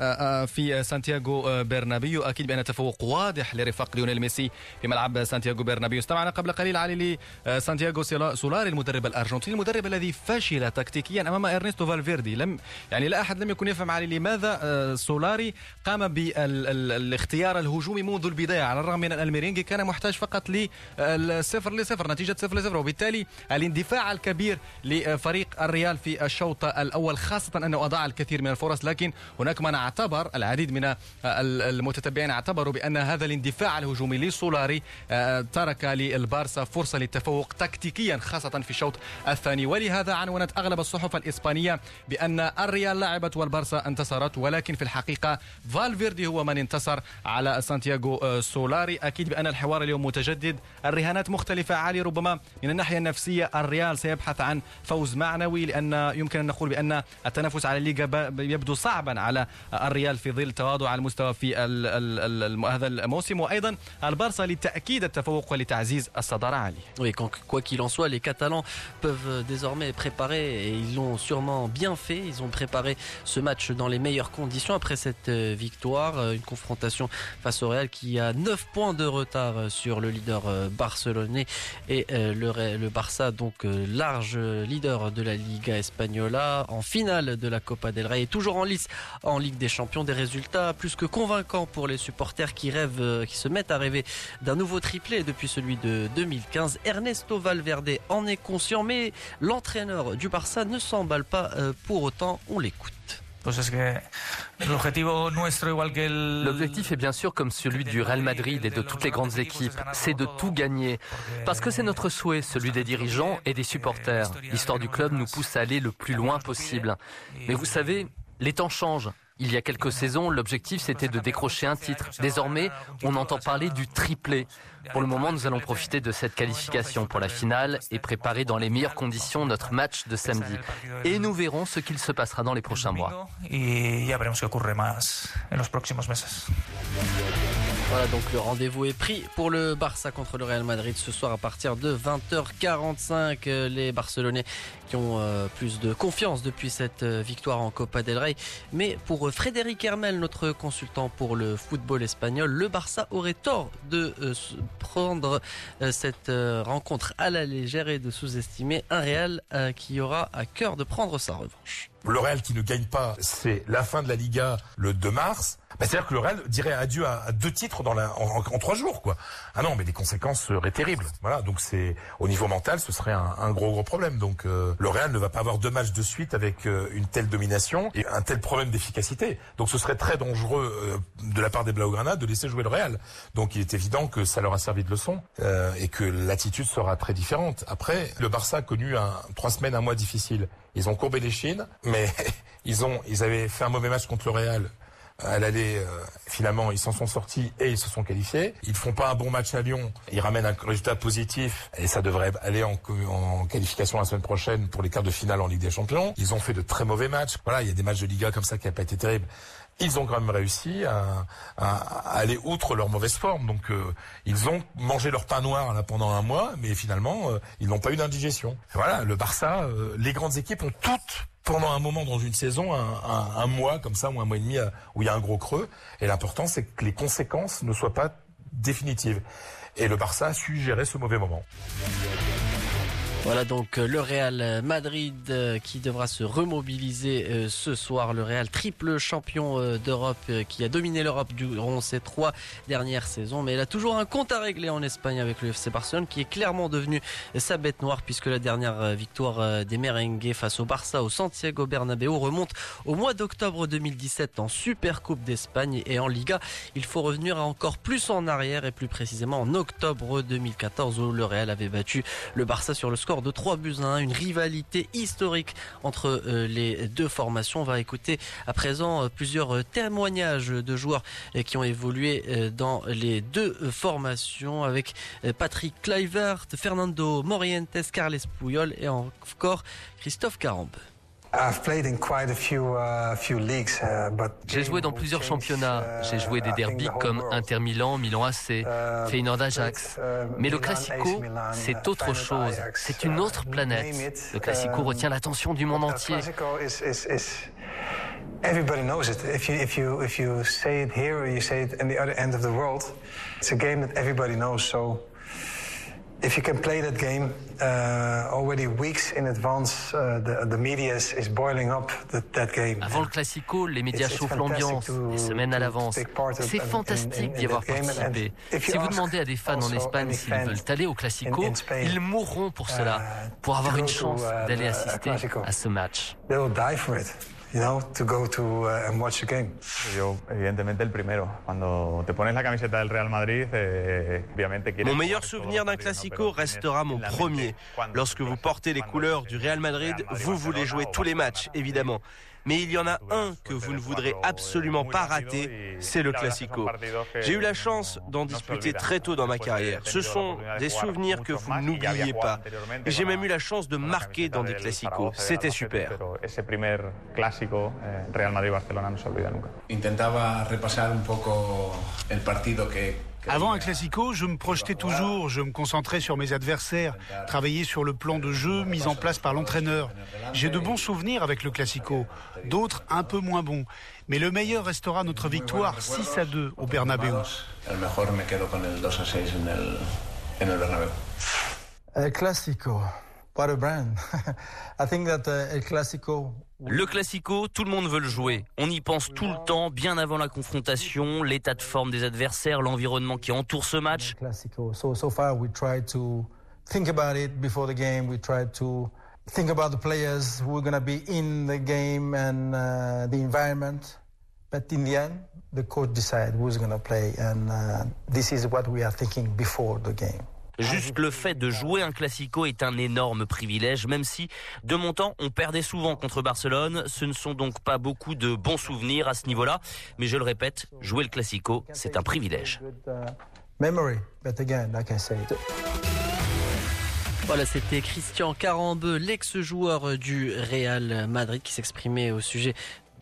آه، آه، في سانتياغو آه، برنابيو اكيد بان تفوق واضح لرفاق ليونيل ميسي في ملعب سانتياغو برنابيو استمعنا قبل قليل علي لسانتياغو سولاري المدرب الارجنتيني المدرب الذي فشل تكتيكيا امام ارنستو فالفيردي لم يعني لا احد لم يكن يفهم علي لماذا سولاري قام بالاختيار الهجومي منذ البدايه على الرغم من ان الميرينغي كان محتاج فقط للصفر لصفر نتيجه صفر لصفر وبالتالي الاندفاع الكبير لفريق الريال في الشوط الاول خاصه انه اضاع الكثير من الفرص لكن هناك منع اعتبر العديد من المتتبعين اعتبروا بأن هذا الاندفاع الهجومي لسولاري آه، ترك للبارسا فرصة للتفوق تكتيكيا خاصة في الشوط الثاني ولهذا عنونت أغلب الصحف الإسبانية بأن الريال لعبت والبارسا انتصرت ولكن في الحقيقة فالفيردي هو من انتصر على سانتياغو آه، سولاري أكيد بأن الحوار اليوم متجدد الرهانات مختلفة عالي ربما من الناحية النفسية الريال سيبحث عن فوز معنوي لأن يمكن أن نقول بأن التنافس على الليغا يبدو صعبا على Oui, quoi qu'il en soit, les Catalans peuvent euh, désormais préparer et ils l'ont sûrement bien fait. Ils ont préparé ce match dans les meilleures conditions après cette euh, victoire, euh, une confrontation face au Real qui a 9 points de retard sur le leader barcelonais et le, le Barça donc large leader de la Liga Espagnola en finale de la Copa del Rey et toujours en lice en Ligue des des Champions, des résultats plus que convaincants pour les supporters qui rêvent, euh, qui se mettent à rêver d'un nouveau triplé depuis celui de 2015. Ernesto Valverde en est conscient, mais l'entraîneur du Barça ne s'emballe pas euh, pour autant. On l'écoute. L'objectif est bien sûr comme celui du Real Madrid et de toutes les grandes équipes, c'est de tout gagner. Parce que c'est notre souhait, celui des dirigeants et des supporters. L'histoire du club nous pousse à aller le plus loin possible. Mais vous savez, les temps changent. Il y a quelques saisons, l'objectif c'était de décrocher un titre. Désormais, on entend parler du triplé. Pour le moment, nous allons profiter de cette qualification pour la finale et préparer dans les meilleures conditions notre match de samedi. Et nous verrons ce qu'il se passera dans les prochains mois. Et voilà donc le rendez-vous est pris pour le Barça contre le Real Madrid ce soir à partir de 20h45. Euh, les Barcelonais qui ont euh, plus de confiance depuis cette euh, victoire en Copa del Rey. Mais pour Frédéric Hermel, notre consultant pour le football espagnol, le Barça aurait tort de prendre cette rencontre à la légère et de sous-estimer un Real qui aura à cœur de prendre sa revanche. Le Real qui ne gagne pas, c'est la fin de la Liga le 2 mars. Ah bah, c'est-à-dire que le Real dirait adieu à, à deux titres dans la, en, trois jours, quoi. Ah non, mais les conséquences seraient terribles. Voilà, donc c'est au niveau mental, ce serait un, gros gros problème. Donc euh, le Real ne va pas avoir deux matchs de suite avec euh, une telle domination et un tel problème d'efficacité. Donc ce serait très dangereux euh, de la part des Blaugrana de laisser jouer le Real. Donc il est évident que ça leur a servi de leçon et que l'attitude sera très différente. Après, le Barça a connu un, trois semaines, un mois difficile. Ils ont courbé les chines, mais ils ont, ils avaient fait un mauvais match contre le Real. Euh, à l'aller, euh, finalement, ils s'en sont sortis et ils se sont qualifiés. Ils font pas un bon match à Lyon, ils ramènent un résultat positif et ça devrait aller en, qualification la semaine prochaine pour les quarts de finale en Ligue des Champions. Ils ont fait de très mauvais matchs. Voilà, il y a des matchs de Liga comme ça qui n'ont pas été terribles ils ont quand même réussi à, aller outre leur mauvaise forme. Donc euh, ils ont mangé leur pain noir là pendant un mois, mais finalement euh, ils n'ont pas eu d'indigestion. Voilà, le Barça, euh, les grandes équipes ont toutes pendant un moment dans une saison, un, un, un mois comme ça ou un mois et demi où il y a un gros creux. Et l'important c'est que les conséquences ne soient pas définitives. Et le Barça a su gérer ce mauvais moment. Voilà donc euh, le Real Madrid euh, qui devra se remobiliser euh, ce soir. Le Real triple champion d'Europe qui a dominé l'Europe durant ses trois dernières saisons. Mais il a toujours un compte à régler en Espagne avec le FC Barcelone qui est clairement devenu sa bête noire puisque la dernière victoire des Merengues face au Barça au Santiago Bernabéu remonte au mois d'octobre 2017 en Supercoupe d'Espagne et en Liga. Il faut revenir encore plus en arrière et plus précisément en octobre 2014 où le Real avait battu le Barça sur le score de 3 buts 1, une rivalité historique entre euh, les deux formations. On va écouter à présent euh, plusieurs euh, témoignages de joueurs qui ont évolué dans les deux formations avec Patrick Kluivert, Fernando Morientes, Carles Puyol et encore Christophe Carambe. J'ai joué dans plusieurs championnats. Uh, J'ai joué des derbies comme Inter Milan, Milan AC, uh, Feyenoord Ajax. Uh, Mais le Classico, c'est autre chose. C'est une autre planète. Le Classico um, retient l'attention du monde entier. Everybody knows it. If you if you if you say it here or you say it in the other end of the world, it's a game that everybody knows. So if you can play boiling Avant le Classico, les médias chauffent l'ambiance des semaines à l'avance. C'est fantastique d'y avoir participé. Si vous demandez à des fans en Espagne s'ils veulent aller au Classico, ils mourront pour cela, uh, pour avoir une chance uh, d'aller assister à ce match go to and te la camiseta Real Madrid, eh, Mon meilleur souvenir d'un Classico restera mon premier. Lorsque vous portez les couleurs du Real Madrid, vous voulez jouer tous les matchs, évidemment mais il y en a un que vous ne voudrez absolument pas rater, c'est le Classico. J'ai eu la chance d'en disputer très tôt dans ma carrière. Ce sont des souvenirs que vous n'oubliez pas. j'ai même eu la chance de marquer dans des Classicos. C'était super. Eh, Intentaba repasar un poco el partido que avant un classico, je me projetais toujours, je me concentrais sur mes adversaires, travaillais sur le plan de jeu mis en place par l'entraîneur. J'ai de bons souvenirs avec le classico, d'autres un peu moins bons. Mais le meilleur restera notre victoire 6 à 2 au Bernabeu. classico. I uh, Le classico, tout le monde veut le jouer. On y pense tout le temps, bien avant la confrontation, l'état de forme des adversaires, l'environnement qui entoure ce match. So far we try to think about it before the game, we try to think about the players who are going to be in the game and uh, the environment. But in the end, the coach decides who's going to play, and uh, this is what we are thinking before the game. Ah, Juste le fait de jouer un classico est un énorme privilège, même si, de mon temps, on perdait souvent contre Barcelone. Ce ne sont donc pas beaucoup de bons souvenirs à ce niveau-là. Mais je le répète, jouer le classico, c'est un privilège. Voilà, c'était Christian Carambeu, l'ex-joueur du Real Madrid, qui s'exprimait au sujet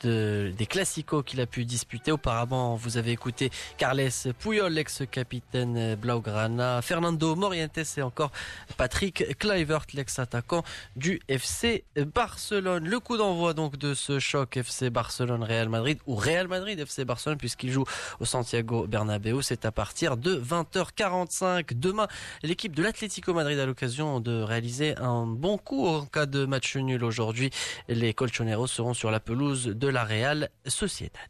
des classicos qu'il a pu disputer. Auparavant, vous avez écouté Carles Puyol, l'ex-capitaine Blaugrana, Fernando Morientes et encore Patrick Kluivert, l'ex-attaquant du FC Barcelone. Le coup d'envoi donc de ce choc FC Barcelone-Real Madrid ou Real Madrid-FC Barcelone puisqu'il joue au Santiago Bernabéu. C'est à partir de 20h45 demain. L'équipe de l'Atlético Madrid a l'occasion de réaliser un bon coup en cas de match nul aujourd'hui. Les Colchoneros seront sur la pelouse de la Real Sociedad.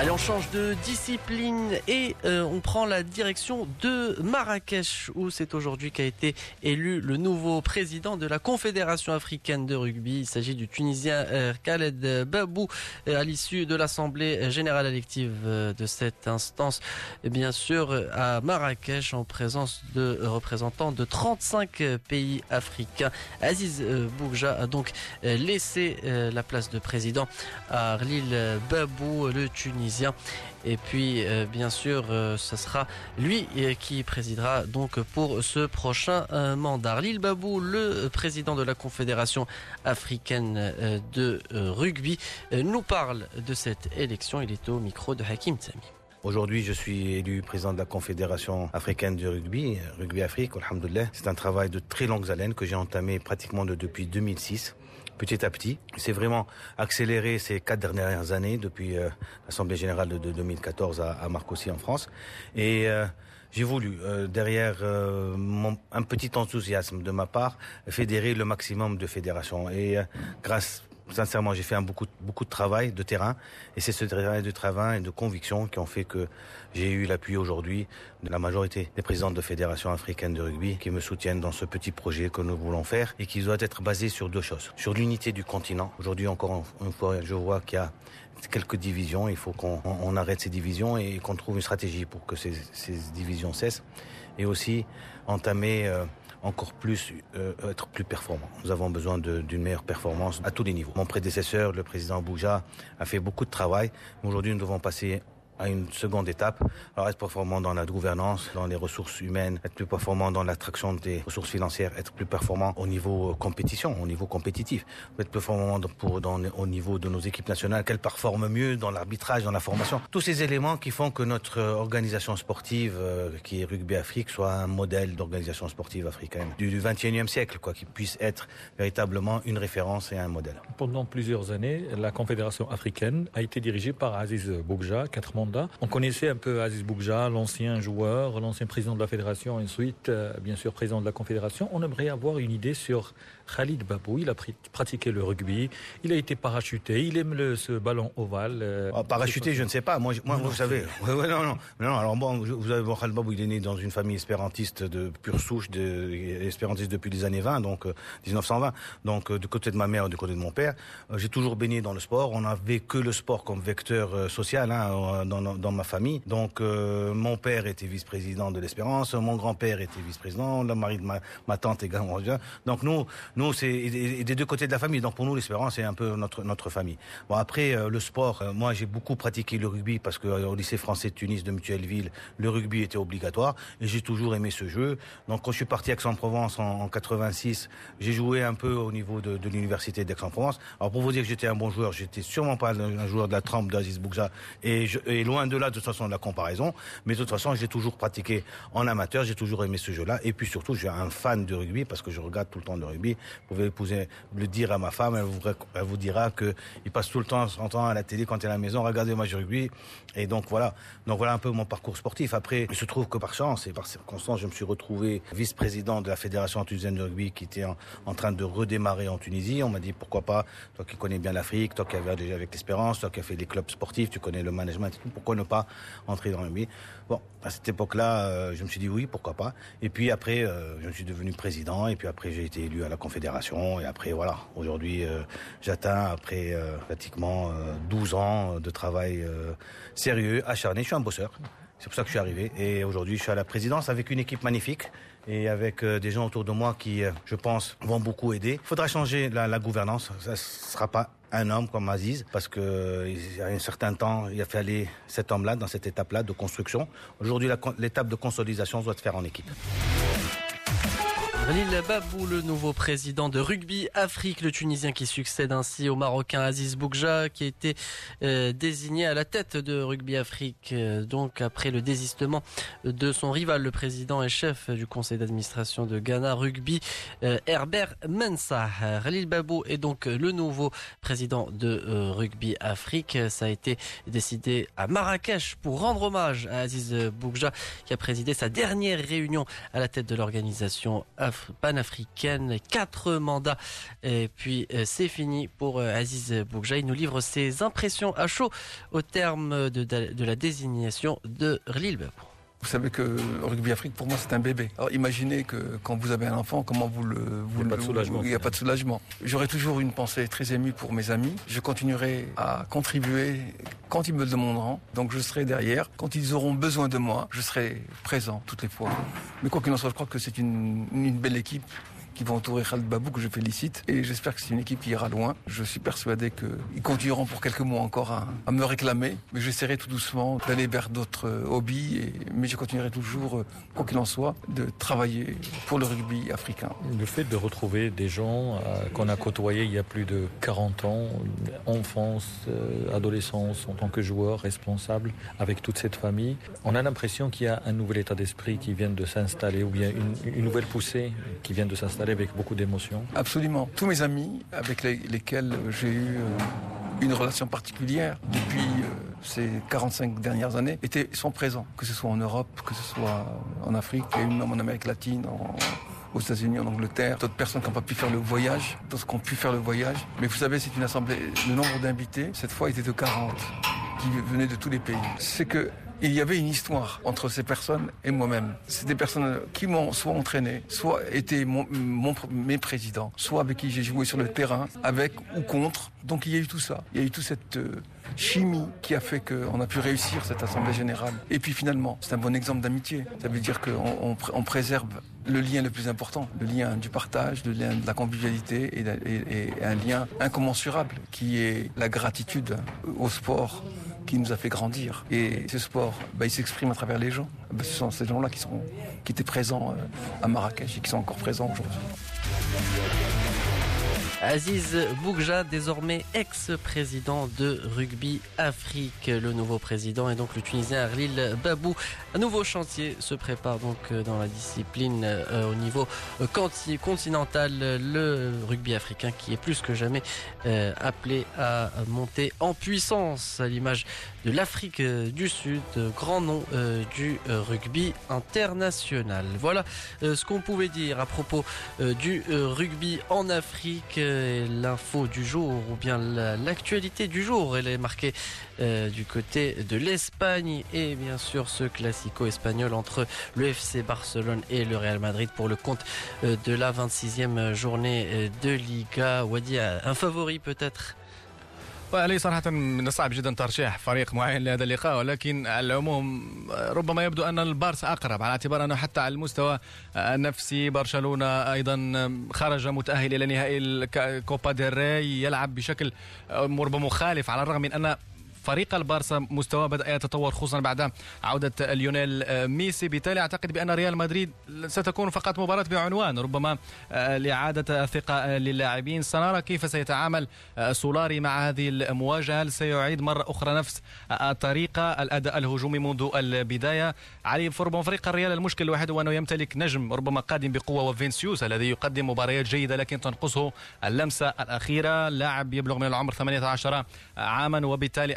Allez, on change de discipline et euh, on prend la direction de Marrakech où c'est aujourd'hui qu'a été élu le nouveau président de la Confédération africaine de rugby. Il s'agit du Tunisien euh, Khaled Babou euh, à l'issue de l'Assemblée générale élective de cette instance. Et bien sûr, à Marrakech en présence de représentants de 35 pays africains. Aziz Bouja a donc laissé la place de président à Arlil Babou, le Tunisien et puis, euh, bien sûr, euh, ce sera lui euh, qui présidera donc pour ce prochain mandat. Lil Babou, le président de la Confédération africaine de rugby, nous parle de cette élection. Il est au micro de Hakim Tsami. Aujourd'hui, je suis élu président de la Confédération africaine de rugby, Rugby Afrique, alhamdoulilah. C'est un travail de très longues haleines que j'ai entamé pratiquement depuis 2006 petit à petit. C'est vraiment accéléré ces quatre dernières années depuis euh, l'Assemblée générale de, 2014 à, à, en France. Et euh, j'ai voulu, euh, derrière un petit enthousiasme de ma part, fédérer le maximum de fédérations. Et grâce, sincèrement, j'ai fait un beaucoup, beaucoup de travail de terrain. Et c'est ce travail de travail et de conviction qui ont fait que j'ai eu l'appui aujourd'hui de la majorité des présidents de fédérations africaines de rugby qui me soutiennent dans ce petit projet que nous voulons faire et qui doit être basé sur deux choses. Sur l'unité du continent. Aujourd'hui, encore une fois, je vois qu'il y a quelques divisions. Il faut qu'on arrête ces divisions et qu'on trouve une stratégie pour que ces, divisions cessent. Et aussi entamer euh, encore plus, euh, être plus performant. Nous avons besoin d'une meilleure performance à tous les niveaux. Mon prédécesseur, le président Bouja, a fait beaucoup de travail. Aujourd'hui, nous devons passer à une seconde étape. Alors être performant dans la gouvernance, dans les ressources humaines, être plus performant dans l'attraction des ressources financières, être plus performant au niveau euh, compétition, au niveau compétitif, être performant pour, au niveau de nos équipes nationales, qu'elles performent mieux dans l'arbitrage, dans la formation. Tous ces éléments qui font que notre euh, organisation sportive, euh, qui est Rugby Afrique, soit un modèle d'organisation sportive africaine du, XXIe 21e siècle, quoi, qui puisse être véritablement une référence et un modèle. Pendant plusieurs années, la Confédération africaine a été dirigée par Aziz Bougja quatre membres on connaissait un peu Aziz Boukja, l'ancien joueur, l'ancien président de la fédération, ensuite, euh, bien sûr, président de la confédération. On aimerait avoir une idée sur Khalid Babou. Il a pratiqué le rugby, il a été parachuté, il aime le, ce ballon ovale. Euh, ah, parachuté, je ne sais pas. Moi, vous savez. non, non, non, Alors bon, vous avez bon, Khalid Babou, il est né dans une famille espérantiste de pure souche, de, espérantiste depuis les années 20, donc 1920. Euh, donc euh, du côté de ma mère, du côté de mon père, j'ai toujours baigné dans le sport. On n'avait que le sport comme vecteur social hein, dans, ma famille. Donc mon père était vice-président de l'Espérance, mon grand-père était vice-président, la mari de ma, ma tante également. Donc nous, nous, c'est des deux côtés de la famille. Donc pour nous, l'espérance, c'est un peu notre, notre famille. Bon, après, euh, le sport, euh, moi, j'ai beaucoup pratiqué le rugby parce que euh, au lycée français de Tunis de Mutuelleville, le rugby était obligatoire et j'ai toujours aimé ce jeu. Donc quand je suis parti à Aix-en-Provence en, 86, j'ai joué un peu au niveau de, de l'université d'Aix-en-Provence. Alors pour vous dire que j'étais un bon joueur, j'étais sûrement pas un joueur de la trempe d'Aziz Boukza et, je, et loin de là de toute façon de la comparaison, mais de toute façon, j'ai toujours pratiqué en amateur, j'ai toujours aimé ce jeu-là et puis surtout, je suis un fan de rugby parce que je regarde tout le temps le rugby vous pouvez poser, le dire à ma femme, elle vous, dira que il passe tout le temps, à la télé quand il est à la maison, regardez le rugby. Et donc voilà. Donc voilà un peu mon parcours sportif. Après, il se trouve que par chance et par circonstance, je me suis retrouvé vice-président de la Fédération tunisienne de rugby qui était en, train de redémarrer en Tunisie. On m'a dit pourquoi pas, toi qui connais bien l'Afrique, toi qui avais déjà avec l'espérance, toi qui as fait des clubs sportifs, tu connais le management pourquoi ne pas entrer dans le rugby? Bon, à cette époque-là, euh, je me suis dit oui, pourquoi pas. Et puis après, euh, je suis devenu président et puis après j'ai été élu à la conférence fédération. Et après, voilà, aujourd'hui, euh, j'atteins, après euh, pratiquement 12 euh, ans de travail sérieux, acharné, je suis un bosseur. C'est pour ça que je suis arrivé. Et aujourd'hui, je suis à la présidence avec une équipe magnifique et avec des gens autour de moi qui, je pense, vont beaucoup aider. Il faudra changer la, gouvernance. Ça ne sera pas un homme comme Aziz, parce qu'il y a un certain temps, il a fallu cet homme-là dans cette étape-là de construction. Aujourd'hui, l'étape de consolidation doit se faire en équipe. Khalil Babou, le nouveau président de Rugby Afrique, le Tunisien qui succède ainsi au Marocain Aziz Boukja, qui a été euh, désigné à la tête de Rugby Afrique. Euh, donc après le désistement de son rival, le président et chef du conseil d'administration de Ghana Rugby, euh, Herbert Mensah. Khalil Babou est donc le nouveau président de Rugby Afrique. Ça a été décidé à Marrakech pour rendre hommage à Aziz Boukja, qui a présidé sa dernière réunion à la tête de l'organisation africaine panafricaine. Quatre mandats. Et puis euh, c'est fini pour euh, Aziz Boukjaï. Il nous livre ses impressions à chaud au terme de, la désignation de Lille. Vous savez que Rugby Afrique, pour moi, c'est un bébé. Alors imaginez que quand vous avez un enfant, comment vous le... Vous il n'y a, pas de soulagement. Il a pas de soulagement. J'aurai toujours une pensée très émue pour mes amis. Je continuerai à contribuer quand ils me le demanderont. Donc je serai derrière. Quand ils auront besoin de moi, je serai présent toutes les fois. Mais quoi qu'il en soit, je crois que c'est une, une belle équipe qui vont entourer Khaled Babou, que je félicite. Et j'espère que c'est une équipe qui ira loin. Je suis persuadé qu'ils continueront pour quelques mois encore à, me réclamer. Mais j'essaierai tout doucement d'aller vers d'autres euh, hobbies. mais je continuerai toujours, euh, quoi qu'il en soit, de travailler pour le rugby africain. Le fait de retrouver des gens euh, qu'on a côtoyés il y a plus de 40 ans, enfance, adolescence, en tant que joueur responsable, avec toute cette famille, on a l'impression qu'il y a un nouvel état d'esprit qui vient de s'installer ou bien une nouvelle poussée qui vient de s'installer avec beaucoup d'émotion Absolument. Tous mes amis avec lesquels j'ai eu euh, une relation particulière depuis euh, ces 45 dernières années étaient, sont présents, que ce soit en Europe, que ce soit en Afrique, même en Amérique latine, aux États-Unis, en Angleterre, d'autres personnes qui n'ont pas pu faire le voyage, d'autres qui ont pu faire le voyage. Mais vous savez, c'est une assemblée, le nombre d'invités, cette fois, était de 40 qui venaient de tous les pays. C'est que il y avait une histoire entre ces personnes et moi-même. C'est des personnes qui m'ont soit entraîné, soit été mon, mon, mes présidents, soit avec qui j'ai joué sur le terrain, avec ou contre. Donc il y a eu tout ça. Il y a eu toute cette euh, chimie qui a fait qu'on a pu réussir cette Assemblée générale. Et puis finalement, c'est un bon exemple d'amitié. Ça veut dire qu'on préserve le lien le plus important, le lien du partage, le lien de la convivialité et, un lien incommensurable qui est la gratitude au sport qui nous a fait grandir. Et ce sport, bah, il s'exprime à travers les gens. Bah, ce sont ces gens-là qui, qui étaient présents euh, à Marrakech et qui sont encore présents aujourd'hui. Aziz Bougja, désormais ex-président de Rugby Afrique. Le nouveau président et donc le Tunisien Arlil Babou. Un nouveau chantier se prépare donc euh, dans la discipline euh, au niveau euh, continental. Le rugby africain qui est plus que jamais appelé à monter en puissance à l'image de l'Afrique du Sud, grand nom du rugby international. Voilà ce qu'on pouvait dire à propos du rugby en Afrique. Euh, l'info du jour ou bien l'actualité du jour. Elle est marquée euh, du côté de l'Espagne et bien sûr ce classico espagnol entre le FC Barcelone et le Real Madrid pour le compte euh, de la 26e journée de Liga. Wadi, un favori peut-être ولي صراحة من الصعب جدا ترشيح فريق معين لهذا اللقاء ولكن على العموم ربما يبدو أن البارسا أقرب على اعتبار أنه حتى على المستوى النفسي برشلونة أيضا خرج متأهل إلى نهائي كوبا ديل ري يلعب بشكل ربما مخالف على الرغم من أن فريق البارسا مستواه بدا يتطور خصوصا بعد عوده ليونيل آه، ميسي بالتالي اعتقد بان ريال مدريد ستكون فقط مباراه بعنوان ربما آه، لاعاده الثقه آه، للاعبين سنرى كيف سيتعامل سولاري مع هذه المواجهه هل سيعيد مره اخرى نفس الطريقه الاداء الهجومي منذ البدايه علي ربما فريق الريال المشكل الوحيد هو انه يمتلك نجم ربما قادم بقوه وفينسيوس الذي يقدم مباريات جيده لكن تنقصه اللمسه الاخيره لاعب يبلغ من العمر 18 عاما وبالتالي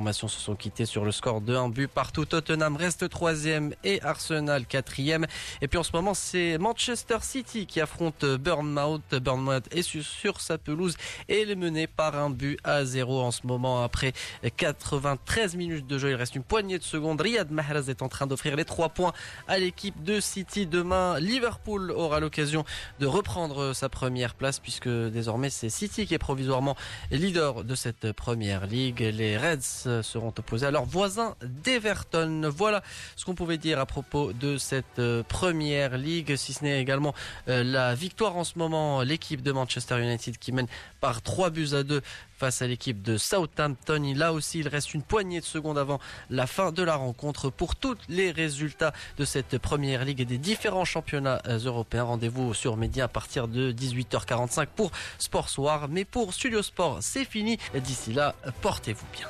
formations se sont quittées sur le score de un but partout. Tottenham reste 3 troisième et Arsenal 4 quatrième. Et puis en ce moment, c'est Manchester City qui affronte Burnmouth. Burnmouth est sur sa pelouse et est mené par un but à zéro en ce moment après 93 minutes de jeu. Il reste une poignée de secondes. Riyad Mahrez est en train d'offrir les 3 points à l'équipe de City. Demain, Liverpool aura l'occasion de reprendre sa première place puisque désormais c'est City qui est provisoirement leader de cette première ligue. Les Reds euh, seront opposés à leurs voisins d'Everton. Voilà ce qu'on pouvait dire à propos de cette euh, première ligue, si ce n'est également euh, la victoire en ce moment, l'équipe de Manchester United qui mène par 3 buts à 2 face à l'équipe de Southampton. Là aussi, il reste une poignée de secondes avant la fin de la rencontre. Pour tous les résultats de cette première ligue et des différents championnats européens, rendez-vous sur Média à partir de 18h45 pour Sport Soir. Mais pour Studio Sport, c'est fini. D'ici là, portez-vous bien.